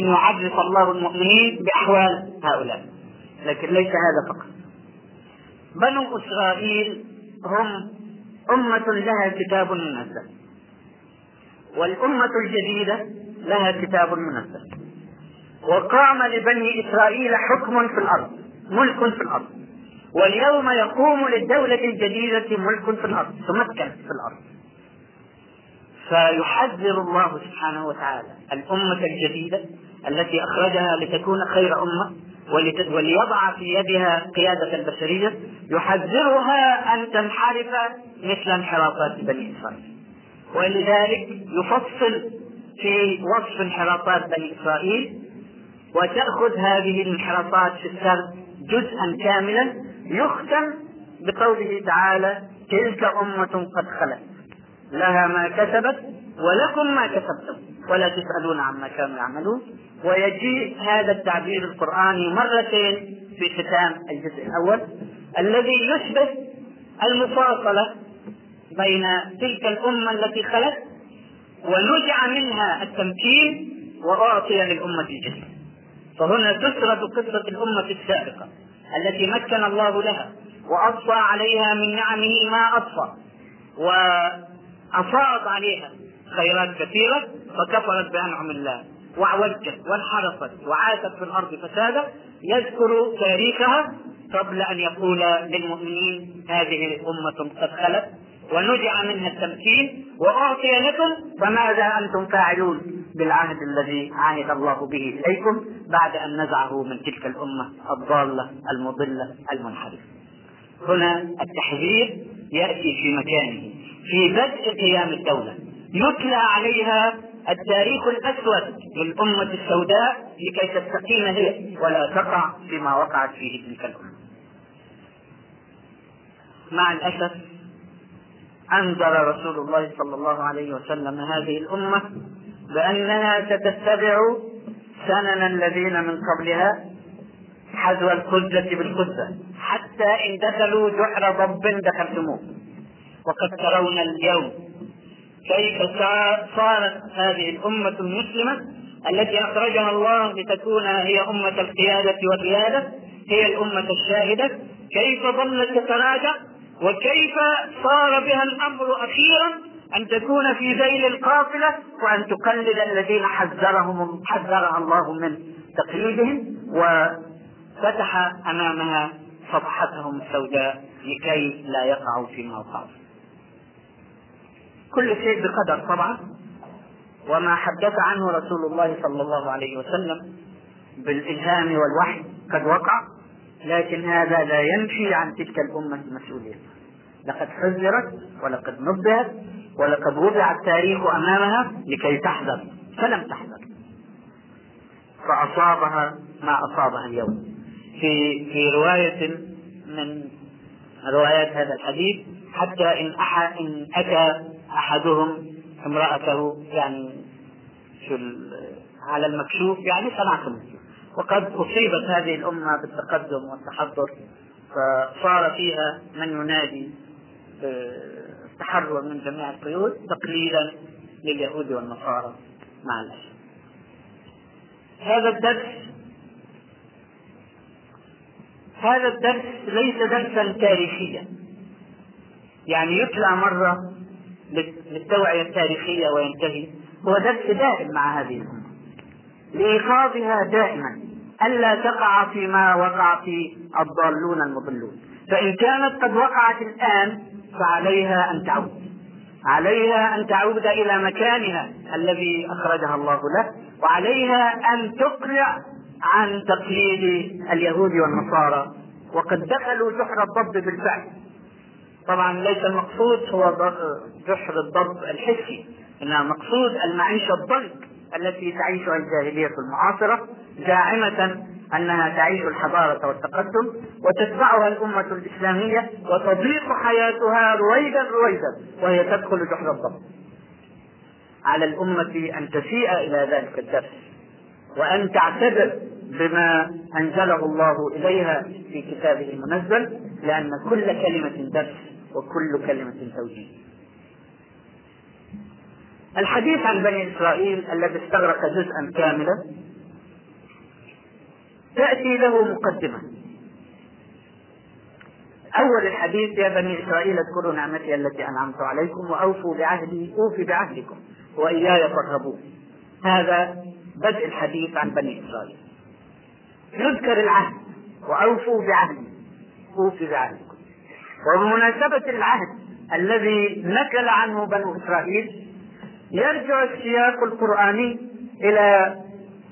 أن يعرف الله المؤمنين بأحوال هؤلاء. لكن ليس هذا فقط. بنو إسرائيل هم أمة لها كتاب منزل. والأمة الجديدة لها كتاب منزل. وقام لبني إسرائيل حكم في الأرض ملك في الأرض. واليوم يقوم للدولة الجديدة ملك في الأرض تمكن في الأرض. فيحذر الله سبحانه وتعالى الأمة الجديدة التي أخرجها لتكون خير أمة وليضع في يدها قيادة البشرية يحذرها أن تنحرف مثل انحرافات بني إسرائيل. ولذلك يفصل في وصف انحرافات بني إسرائيل وتأخذ هذه الانحرافات في السرد جزءا كاملا يختم بقوله تعالى تلك أمة قد خلت لها ما كسبت ولكم ما كسبتم. ولا تسألون عما كانوا يعملون. ويجيء هذا التعبير القرآني مرتين في ختام الجزء الأول الذي يشبه المفاصلة بين تلك الأمة التي خلت ونزع منها التمكين وأعطي للأمة الجديدة فهنا تسرد قصة الأمة السابقة التي مكن الله لها وأضفى عليها من نعمه ما أضفى وأفاض عليها خيرات كثيرة فكفرت بأنعم الله. وعوجت وانحرفت وعاشت في الأرض فسادا يذكر تاريخها قبل أن يقول للمؤمنين هذه أمة قد خلت ونزع منها التمكين وأعطي لكم فماذا أنتم فاعلون؟ بالعهد الذي عهد الله به إليكم بعد أن نزعه من تلك الأمة الضالة المضلة المنحرفة. هنا التحذير يأتي في مكانه في بدء قيام الدولة. يتلى عليها التاريخ الأسود للأمة السوداء لكي تستقيم هي ولا تقع فيما وقعت فيه تلك الأمة. مع الأسف أنذر رسول الله صلى الله عليه وسلم هذه الأمة بأنها ستتبع سنن الذين من قبلها حذو القزة بالقزة حتى إن دخلوا جحر ضب دخلتموه. وقد ترون اليوم كيف صارت هذه الأمة المسلمة التي أخرجها الله لتكون هي أمة القيادة والريادة هي الأمة الشاهدة. كيف ظلت تتراجع؟ وكيف صار بها الأمر أخيرا؟ أن تكون في ذيل القافلة وأن تقلد الذين حذرهم حذرها الله من تقليدهم وفتح أمامها صفحتهم السوداء لكي لا يقعوا فيما وقعوا كل شيء بقدر طبعا. وما حدث عنه رسول الله صلى الله عليه وسلم بالإلهام والوحي قد وقع لكن هذا لا ينفي عن تلك الأمة المسؤولية لقد حذرت ولقد نبهت ولقد وضع التاريخ أمامها لكي تحذر فلم تحذر. فأصابها ما أصابها اليوم. في في رواية من روايات هذا الحديث حتى إن أحد إن أتى أحدهم امرأته يعني في على المكشوف يعني صنعتم وقد أصيبت هذه الأمة بالتقدم والتحضر فصار فيها من ينادي بالتحرر من جميع القيود تقليدا لليهود والنصارى مع الأسف. هذا الدرس هذا الدرس ليس درسا تاريخيا. يعني يتلى مرة للتوعية التاريخية وينتهي. هو درس دائم مع هذه الأمة. لإيقاظها دائما. ألا تقع فيما وقع في الضالون المضلون. فإن كانت قد وقعت الآن فعليها أن تعود. عليها أن تعود إلى مكانها الذي أخرجها الله له وعليها أن تقلع عن تقليد اليهود والنصارى. وقد دخلوا جحر الضب بالفعل. طبعا ليس المقصود هو جحر الضب الحسي إنما المقصود المعيشه الضنك التي تعيشها الجاهلية المعاصرة زاعمة أنها تعيش الحضارة والتقدم وتتبعها الأمة الإسلامية وتضيق حياتها رويدا رويدا وهي تدخل جحر الضب. على الأمة أن تسيء إلى ذلك الدرس وأن تعتبر بما أنزله الله إليها في كتابه المنزل لأن كل كلمة درس. وكل كلمة توجيه. الحديث عن بني إسرائيل الذي استغرق جزءا كاملا تأتي له مقدمة. أول الحديث يا بني إسرائيل اذكروا نعمتي التي أنعمت عليكم وأوفوا بعهدي أوفي بعهدكم وإياي فارهبون. هذا بدء الحديث عن بني إسرائيل. يذكر العهد وأوفوا بعهدي أوفي بعهدكم وبمناسبة العهد الذي نكل عنه بنو إسرائيل يرجع السياق القرآني إلى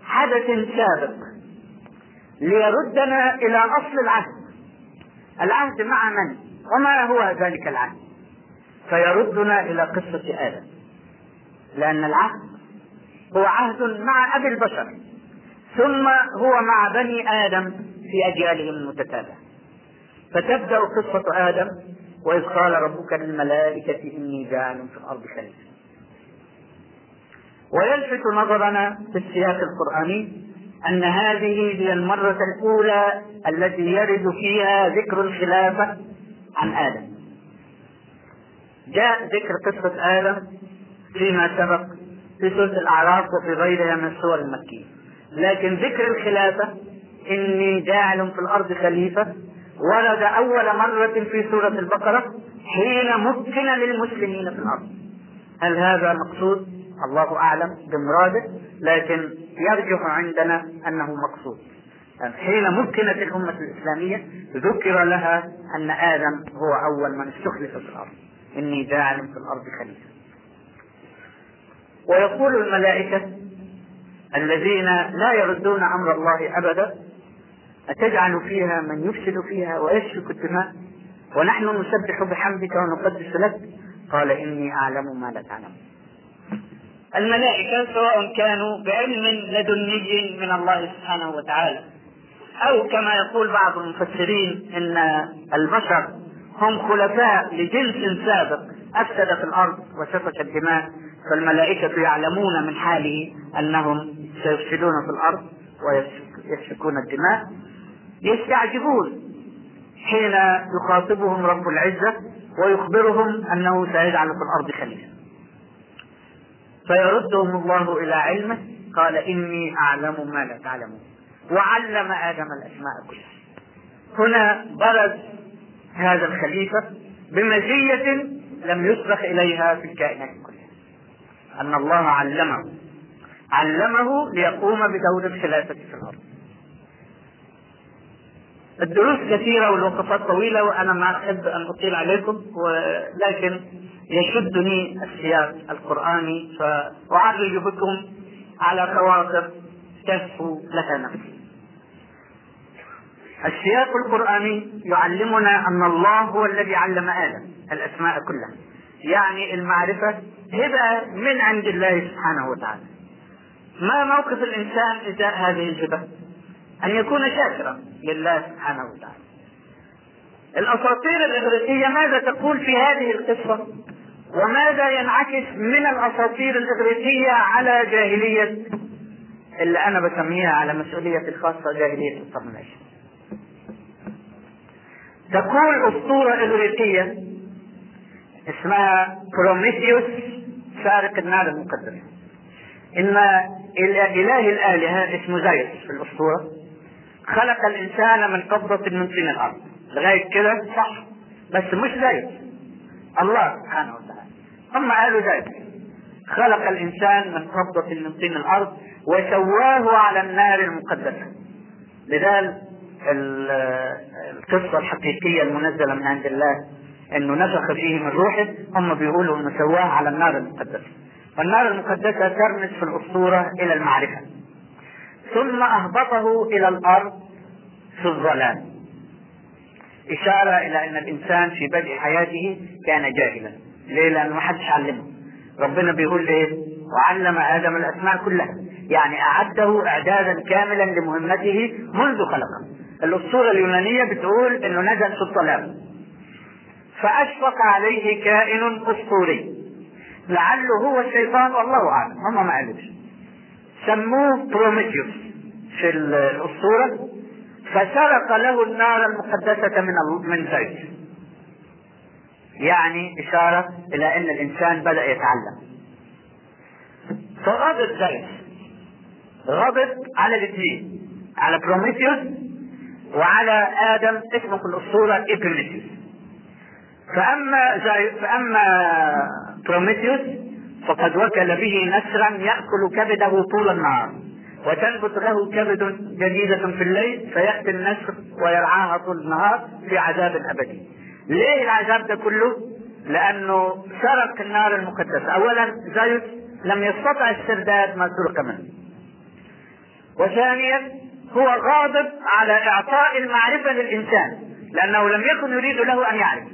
حدث سابق ليردنا إلى أصل العهد. العهد مع من؟ وما هو ذلك العهد؟ فيردنا إلى قصة آدم لأن العهد هو عهد مع أبي البشر ثم هو مع بني آدم في أجيالهم المتتابعة. فتبدأ قصة آدم وإذ قال ربك للملائكة إني جاعل في الأرض خليفة. ويلفت نظرنا في السياق القرآني أن هذه هي المرة الأولى التي يرد فيها ذكر الخلافة عن آدم. جاء ذكر قصة آدم فيما سبق في سورة الأعراف وفي غيرها من السور المكية. لكن ذكر الخلافة إني جاعل في الأرض خليفة ورد أول مرة في سورة البقرة حين مكن للمسلمين في الأرض. هل هذا مقصود؟ الله أعلم بمراده لكن يرجح عندنا أنه مقصود. حين مكنت الأمة الإسلامية ذكر لها أن آدم هو أول من استخلف في الأرض. إني جاعل في الأرض خليفة. ويقول الملائكة الذين لا يردون أمر الله أبدا أتجعل فيها من يفسد فيها ويسفك الدماء؟ ونحن نسبح بحمدك ونقدس لك. قال إني أعلم ما لا تعلم. الملائكة سواء كانوا بعلم لدني من الله سبحانه وتعالى. أو كما يقول بعض المفسرين أن البشر هم خلفاء لجنس سابق أفسد في الأرض وسفك الدماء. فالملائكة يعلمون من حاله أنهم سيفسدون في الأرض ويسفكون الدماء. يستعجبون حين يخاطبهم رب العزة ويخبرهم أنه سيجعل في الأرض خليفة. فيردهم الله إلى علمه قال إني أعلم ما لا تعلمون. وعلم آدم الأسماء كلها. هنا برز هذا الخليفة بمزية لم يسبق إليها في الكائنات كلها. أن الله علمه. علمه ليقوم بدور الخلافة في الأرض. الدروس كثيرة والوقفات طويلة وأنا ما أحب أن أطيل عليكم ولكن يشدني السياق القرآني فأعرج بكم على خواطر تهفو لها نفسي. السياق القرآني يعلمنا أن الله هو الذي علم آدم الأسماء كلها. يعني المعرفة هبة من عند الله سبحانه وتعالى. ما موقف الإنسان إزاء هذه الهبة؟ أن يكون شاكرا لله سبحانه وتعالى. الأساطير الإغريقية ماذا تقول في هذه القصة؟ وماذا ينعكس من الأساطير الإغريقية على جاهلية؟ اللي أنا بسميها على مسؤولية الخاصة جاهلية الطرنيش تقول أسطورة إغريقية اسمها بروميثيوس سارق النار المقدسة إن إله الآلهة اسمه زيس في الأسطورة. خلق الإنسان من قبضة من طين الأرض. لغاية كده؟ صح. بس مش زيس الله سبحانه وتعالى. هم قالوا ذلك خلق الإنسان من قبضة من طين الأرض وسواه على النار المقدسة. لذلك القصة الحقيقية المنزلة من عند الله إنه نفخ فيه من روحه هم بيقولوا إنه سواه على النار المقدسة. والنار المقدسة ترمز في الأسطورة إلى المعرفة. ثم أهبطه إلى الأرض في الظلام. إشارة إلى أن الإنسان في بدء حياته كان جاهلا. ليه؟ لأنه ما حدش علمه. ربنا بيقول إيه؟ وعلم آدم الأسماء كلها. يعني أعده إعدادا كاملا لمهمته منذ خلقه. الأسطورة اليونانية بتقول إنه نزل في الظلام. فأشفق عليه كائن أسطوري. لعله هو الشيطان والله أعلم. هم ما قالوش. سموه بروميثيوس في الأسطورة فسرق له النار المقدسة من من زيوس. يعني إشارة إلى أن الإنسان بدأ يتعلم. فغضب زيوس غضب على الاثنين على بروميثيوس وعلى آدم اسمه في الاسطوره ايبيميثيوس فأما زي فأما بروميثيوس فقد وكل به نسرا يأكل كبده طول النهار وتنبت له كبد جديدة في الليل فيأتي النسر ويرعاها طول النهار في عذاب أبدي. ليه العذاب ده كله؟ لأنه سرق النار المقدسة، أولا زيوس لم يستطع استرداد ما سرق منه. وثانيا هو غاضب على إعطاء المعرفة للإنسان، لأنه لم يكن يريد له أن يعرف.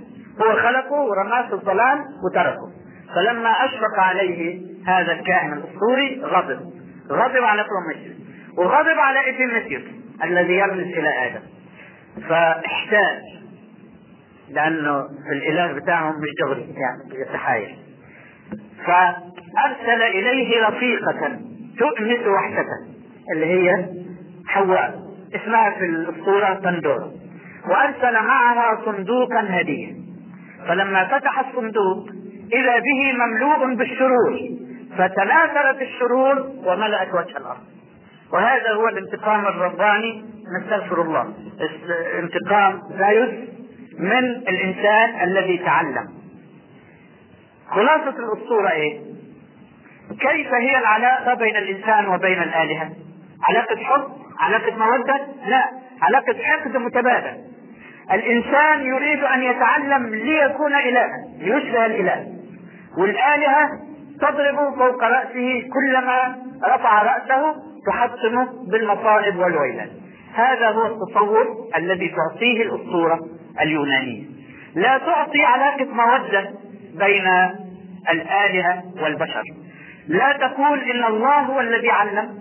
هو خلقه ورماه في الظلام وتركه. فلما أشفق عليه هذا الكائن الأسطوري غضب. غضب على بروميثيوس وغضب على ابيميثيوس الذي يرمز إلى آدم. فاحتاج لأنه الإله بتاعهم مش دغري يعني بيتحايل فأرسل إليه رفيقة تؤنس وحدة اللي هي حواء اسمها في الأسطورة بندورا وأرسل معها صندوقا هدية. فلما فتح الصندوق إذا به مملوء بالشرور فتناثرت الشرور وملأت وجه الأرض وهذا هو الانتقام الرباني نستغفر الله انتقام زايوس من الإنسان الذي تعلم خلاصة الأسطورة إيه؟ كيف هي العلاقة بين الإنسان وبين الآلهة؟ علاقة حب؟ علاقة مودة؟ لا علاقة حقد متبادل الإنسان يريد أن يتعلم ليكون إلها ليشبه الإله والآلهة تضرب فوق رأسه كلما رفع رأسه تحطمه بالمصائب والويلات. هذا هو التصور الذي تعطيه الأسطورة اليونانية. لا تعطي علاقة مودة بين الآلهة والبشر. لا تقول إن الله هو الذي علم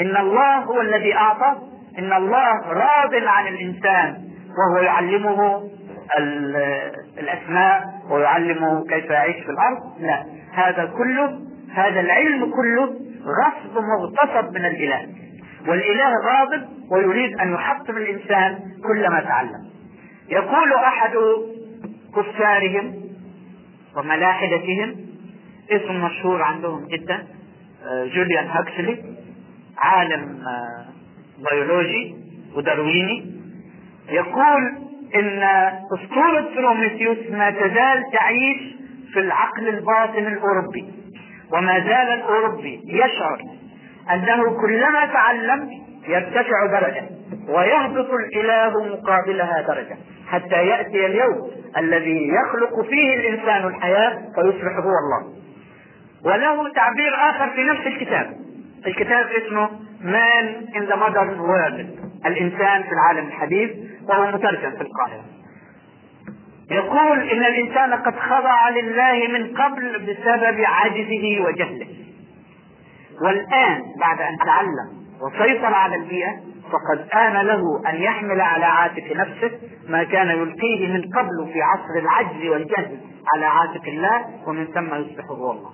إن الله هو الذي أعطى إن الله راض عن الإنسان وهو يعلمه الأسماء ويعلمه كيف يعيش في الأرض؟ لا. هذا كله هذا العلم كله غصب مغتصب من الإله. والإله غاضب ويريد أن يحطم الإنسان كلما تعلم. يقول أحد كفارهم وملاحدتهم اسم مشهور عندهم جدا آه، جوليان هاكسلي عالم آه، بيولوجي ودارويني. يقول إن أسطورة بروميثيوس ما تزال تعيش في العقل الباطن الأوروبي وما زال الأوروبي يشعر أنه كلما تعلم يرتفع درجة ويهبط الإله مقابلها درجه حتى يأتي اليوم الذي يخلق فيه الإنسان الحياة فيصبح هو الله. وله تعبير آخر في نفس الكتاب الكتاب اسمه مان in the modern world الإنسان في العالم الحديث. وهو مترجم في القاهره يقول إن الإنسان قد خضع لله من قبل بسبب عجزه وجهله والآن بعد أن تعلم وسيطر على البيئة فقد آن له أن يحمل على عاتق نفسه ما كان يلقيه من قبل في عصر العجز والجهل على عاتق الله ومن ثم يصبح هو الله.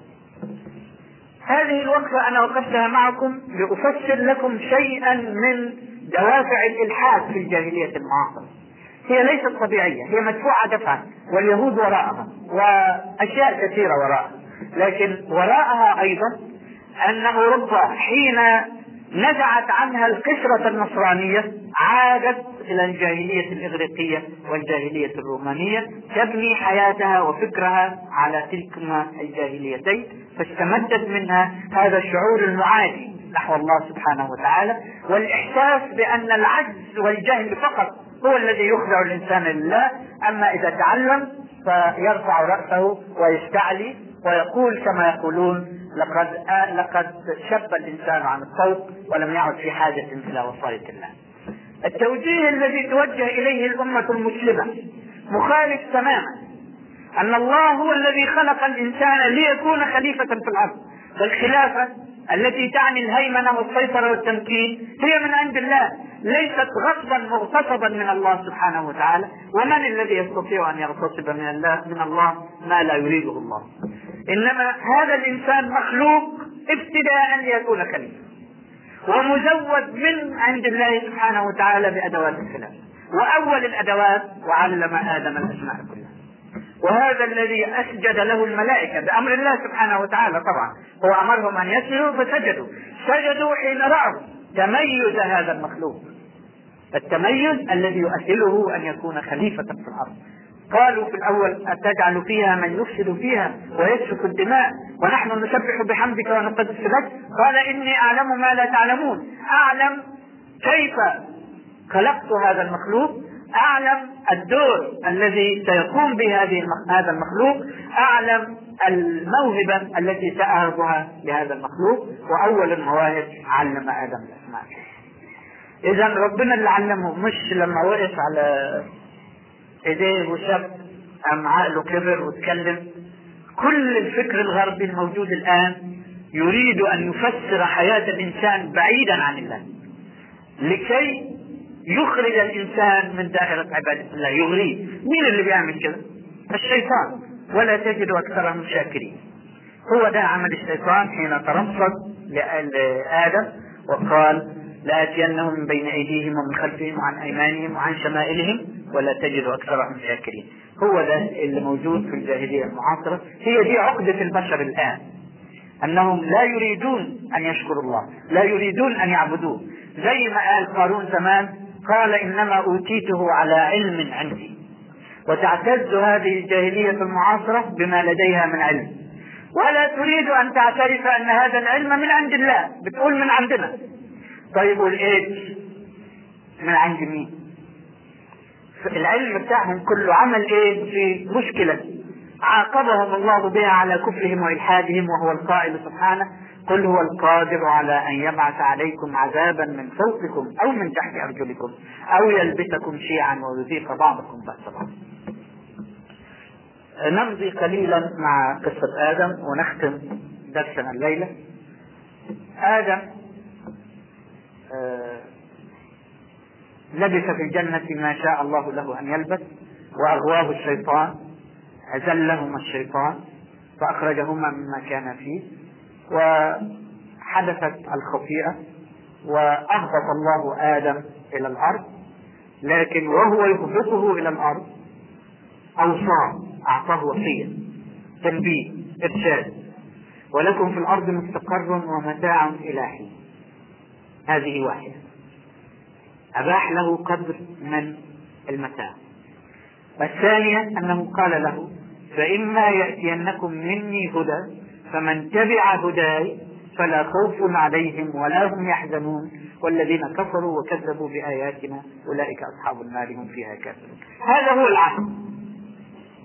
هذه الوقفة أنا وقفتها معكم لأفسر لكم شيئا من دوافع الإلحاد في الجاهلية المعاصرة. هي ليست طبيعية هي مدفوعة دفعا واليهود وراءها وأشياء كثيرة وراءها لكن وراءها أيضا أن أوروبا حين نزعت عنها القشرة النصرانية عادت إلى الجاهلية الإغريقية والجاهلية الرومانية تبني حياتها وفكرها على تلكما الجاهليتين فاستمدت منها هذا الشعور المعادي نحو الله سبحانه وتعالى والإحساس بأن العجز والجهل فقط هو الذي يخضع الإنسان لله أما إذا تعلم فيرفع رأسه ويستعلي ويقول كما يقولون لقد آه لقد شب الإنسان عن الصوت ولم يعد في حاجة إلى وصاية الله. التوجيه الذي توجه إليه الأمة المسلمة مخالف تماما أن الله هو الذي خلق الإنسان ليكون خليفة في الأرض والخلافه التي تعني الهيمنة والسيطرة والتمكين هي من عند الله. ليست غصبا مغتصبا من الله سبحانه وتعالى ومن الذي يستطيع أن يغتصب من الله؟ من الله ما لا يريده الله. إنما هذا الإنسان مخلوق ابتداء ليكون خليفة ومزود من عند الله سبحانه وتعالى بأدوات الخلاف وأول الأدوات وعلم آدم الأسماء كلها. وهذا الذي أسجد له الملائكة بأمر الله سبحانه وتعالى طبعا. هو أمرهم أن يسجدوا فسجدوا. سجدوا حين رأوا تميز هذا المخلوق. التميز الذي يؤهله أن يكون خليفة في الأرض. قالوا في الأول أتجعل فيها من يفسد فيها ويسفك الدماء؟ ونحن نسبح بحمدك ونقدس لك؟ قال إني أعلم ما لا تعلمون. أعلم كيف خلقت هذا المخلوق؟ أعلم الدور الذي سيقوم به هذا المخلوق أعلم الموهبة التي سأهبها لهذا المخلوق وأول المواهب علم آدم الأسماء. إذا ربنا اللي علمه مش لما وقف على إيديه وشاب أم عقله كبر وتكلم كل الفكر الغربي الموجود الآن يريد أن يفسر حياة الإنسان بعيدا عن الله. لكي يخرج الإنسان من دائرة عبادة الله يغريه مين اللي بيعمل كده؟ الشيطان. ولا تجد أكثرهم شاكرين. هو ده عمل الشيطان حين ترصد لآدم وقال لآتينهم من بين أيديهم ومن خلفهم وعن أيمانهم وعن شمائلهم ولا تجد أكثرهم شاكرين. هو ده اللي موجود في الجاهلية المعاصرة. هي دي عقدة البشر الآن. أنهم لا يريدون أن يشكروا الله لا يريدون أن يعبدوه. زي ما قال قارون زمان قال إنما أوتيته على علم عندي. وتعتز هذه الجاهلية المعاصرة بما لديها من علم. ولا تريد أن تعترف أن هذا العلم من عند الله. بتقول من عندنا. طيب والإيش من عند مين؟ العلم بتاعهم كله عمل إيه في مشكلة. عاقبهم الله بها على كفرهم وإلحادهم وهو القائل سبحانه قل هو القادر على أن يبعث عليكم عذابا من فوقكم أو من تحت أرجلكم أو يلبسكم شيعا ويذيق بعضكم بأس بعض. نمضي قليلا مع قصة آدم ونختم درسنا الليلة. آدم آه لبث في الجنة ما شاء الله له أن يلبث وأغواه الشيطان أزلهما الشيطان فأخرجهما مما كان فيه وحدثت الخطيئة وأهبط الله آدم إلى الأرض لكن وهو يهبطه إلى الأرض أوصاه أعطاه وصية تنبيه إرشاد ولكم في الأرض مستقر ومتاع إلى حين. هذه واحدة. أباح له قدر من المتاع. والثانية أنه قال له فإما يأتينكم مني هدى فمن تبع هداي فلا خوف عليهم ولا هم يحزنون. والذين كفروا وكذبوا بآياتنا أولئك أصحاب النار هم فيها كافرون. هذا هو العهد.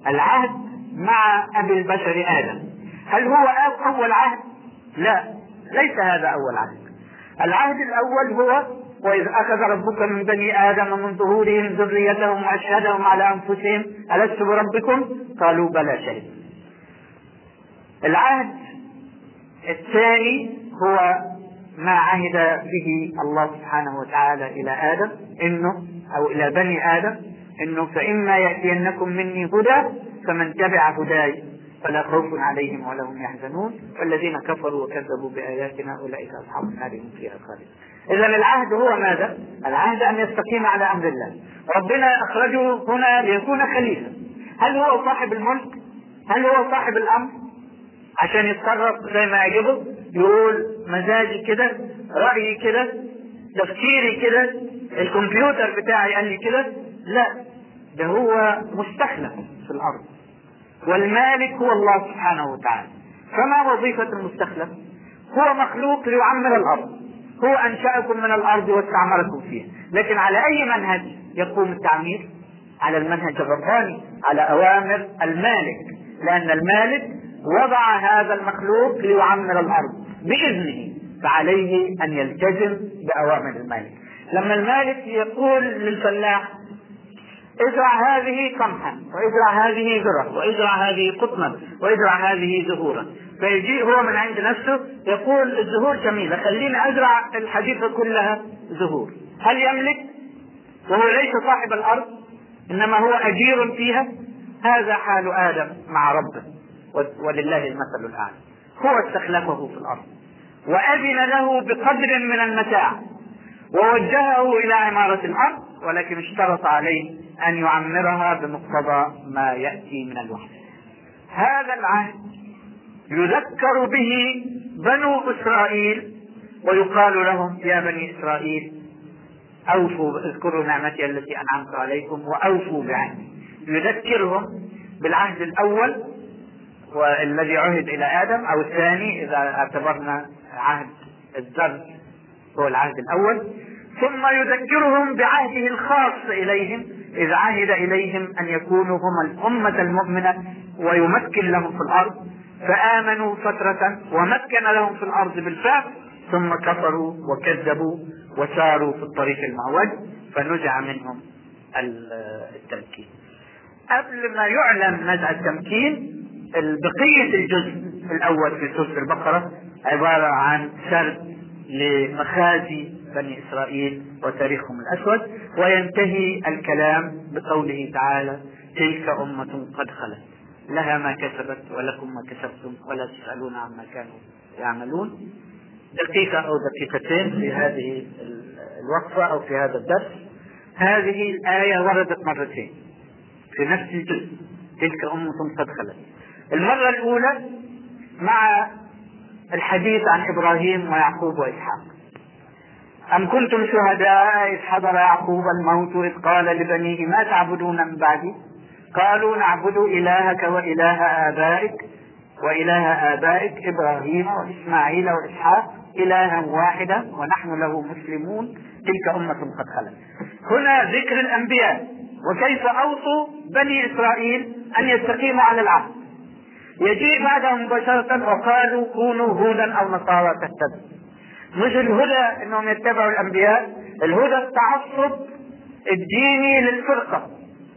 العهد مع أبي البشر آدم. هل هو أول عهد؟ لا ليس هذا أول عهد. العهد الأول هو وإذ أخذ ربك من بني آدم من ظهورهم ذريتهم وأشهدهم على أنفسهم ألست بربكم؟ قالوا بلى شهد. العهد الثاني هو ما عهد به الله سبحانه وتعالى إلى آدم إنه أو إلى بني آدم إنه فإما يأتينكم مني هدى فمن تبع هداي فلا خوف عليهم ولا هم يحزنون والذين كفروا وكذبوا بآياتنا أولئك أصحاب النار هم فيها خالدون إذا العهد هو ماذا؟ العهد أن يستقيم على أمر الله ربنا أخرجه هنا ليكون خليفة هل هو صاحب الملك؟ هل هو صاحب الأمر؟ عشان يتصرف زي ما يعجبه يقول مزاجي كده رأيي كده تفكيري كده الكمبيوتر بتاعي قال لي كده لا ده هو مستخلف في الأرض والمالك هو الله سبحانه وتعالى فما وظيفة المستخلف؟ هو مخلوق ليعمر الأرض هو أنشأكم من الأرض واستعمركم فيها. لكن على أي منهج يقوم التعمير؟ على المنهج الرباني على أوامر المالك. لأن المالك وضع هذا المخلوق ليعمر الأرض بإذنه فعليه أن يلتزم بأوامر المالك. لما المالك يقول للفلاح ازرع هذه قمحا وازرع هذه ذرة وازرع هذه قطنا وازرع هذه زهورا. فيجي هو من عند نفسه يقول الزهور جميلة خليني أزرع الحديقة كلها زهور. هل يملك؟ وهو ليس صاحب الأرض إنما هو أجير فيها. هذا حال آدم مع ربه ولله المثل الأعلى هو استخلفه في الأرض وأذن له بقدر من المتاع ووجهه إلى عمارة الأرض ولكن اشترط عليه أن يعمرها بمقتضى ما يأتي من الوحي. هذا العهد يذكر به بنو إسرائيل ويقال لهم يا بني إسرائيل أوفوا اذكروا نعمتي التي أنعمت عليكم وأوفوا بعهدي. يذكرهم بالعهد الأول والذي عهد إلى آدم أو الثاني إذا اعتبرنا عهد الذر هو العهد الأول. ثم يذكرهم بعهده الخاص إليهم إذ عهد إليهم أن يكونوا هم الأمة المؤمنة ويمكن لهم في الأرض. فآمنوا فترة ومكن لهم في الأرض بالفعل ثم كفروا وكذبوا وساروا في الطريق المعوج فنزع منهم التمكين. قبل ما يعلن نزع التمكين بقية الجزء الأول في سورة البقرة عبارة عن سرد لمخازي بني إسرائيل وتاريخهم الأسود وينتهي الكلام بقوله تعالى تلك أمة قد خلت. لها ما كسبت ولكم ما كسبتم ولا تسألون عما كانوا يعملون. دقيقة أو دقيقتين في هذه الوقفة أو في هذا الدرس. هذه الآية وردت مرتين. في نفس الجزء. تلك أمة قد خلت المرة الأولى مع الحديث عن إبراهيم ويعقوب وإسحاق. أم كنتم شهداء إذ حضر يعقوب الموت إذ قال لبنيه ما تعبدون من بعدي؟ قالوا نعبد إلهك وإله آبائك وإله آبائك إبراهيم وإسماعيل وإسحاق إلها واحدا ونحن له مسلمون. تلك أمة قد خلت. هنا ذكر الأنبياء. وكيف أوصوا بني إسرائيل أن يستقيموا على العهد؟ يجيء بعدهم مباشرة وقالوا كونوا هودا أو نصارى تهتدوا. مش الهدى إنهم يتبعوا الأنبياء الهدى التعصب الديني للفرقة.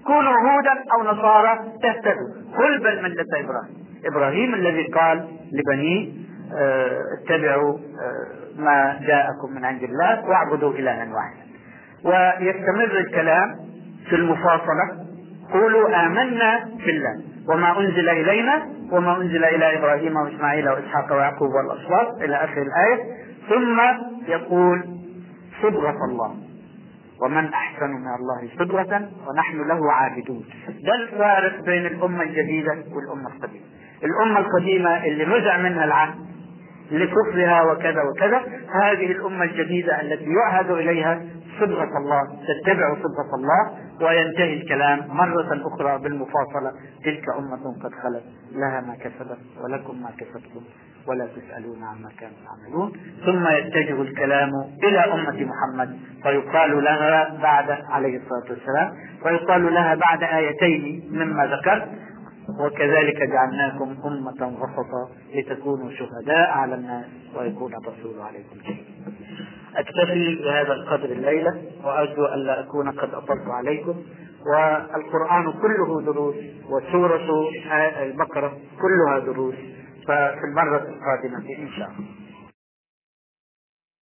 كونوا هودا أو نصارى تهتدوا. قل بل ملة إبراهيم. إبراهيم الذي قال لبنيه آه، اتبعوا آه، ما جاءكم من عند الله واعبدوا إلها واحدا. ويستمر الكلام في المفاصلة. قولوا آمنا بالله وما أنزل إلينا وما أنزل إلى إبراهيم وإسماعيل وإسحاق ويعقوب والأصباط إلى آخر الآية. ثم يقول صبغة الله. ومن أحسن من الله صبغة ونحن له عابدون. ده الفارق بين الأمة الجديدة والأمة القديمة. الأمة القديمة اللي نزع منها العهد لكفرها وكذا وكذا هذه الأمة الجديدة التي يعهد إليها صبغة الله تتبع صبغة الله وينتهي الكلام مرة أخرى بالمفاصلة تلك أمة قد خلت لها ما كسبت ولكم ما كسبتم. ولا تسألون عما كانوا يعملون. ثم يتجه الكلام إلى أمة محمد فيقال لها بعد عليه الصلاة والسلام فيقال لها بعد آيتين مما ذكرت وكذلك جعلناكم أمة وسطا لتكونوا شهداء على الناس ويكون الرسول عليكم شهيدا. أكتفي بهذا القدر الليلة وأرجو ألا أكون قد أطلت عليكم. والقرآن كله دروس وسورة البقرة كلها دروس. ففي المرة القادمة إن شاء الله.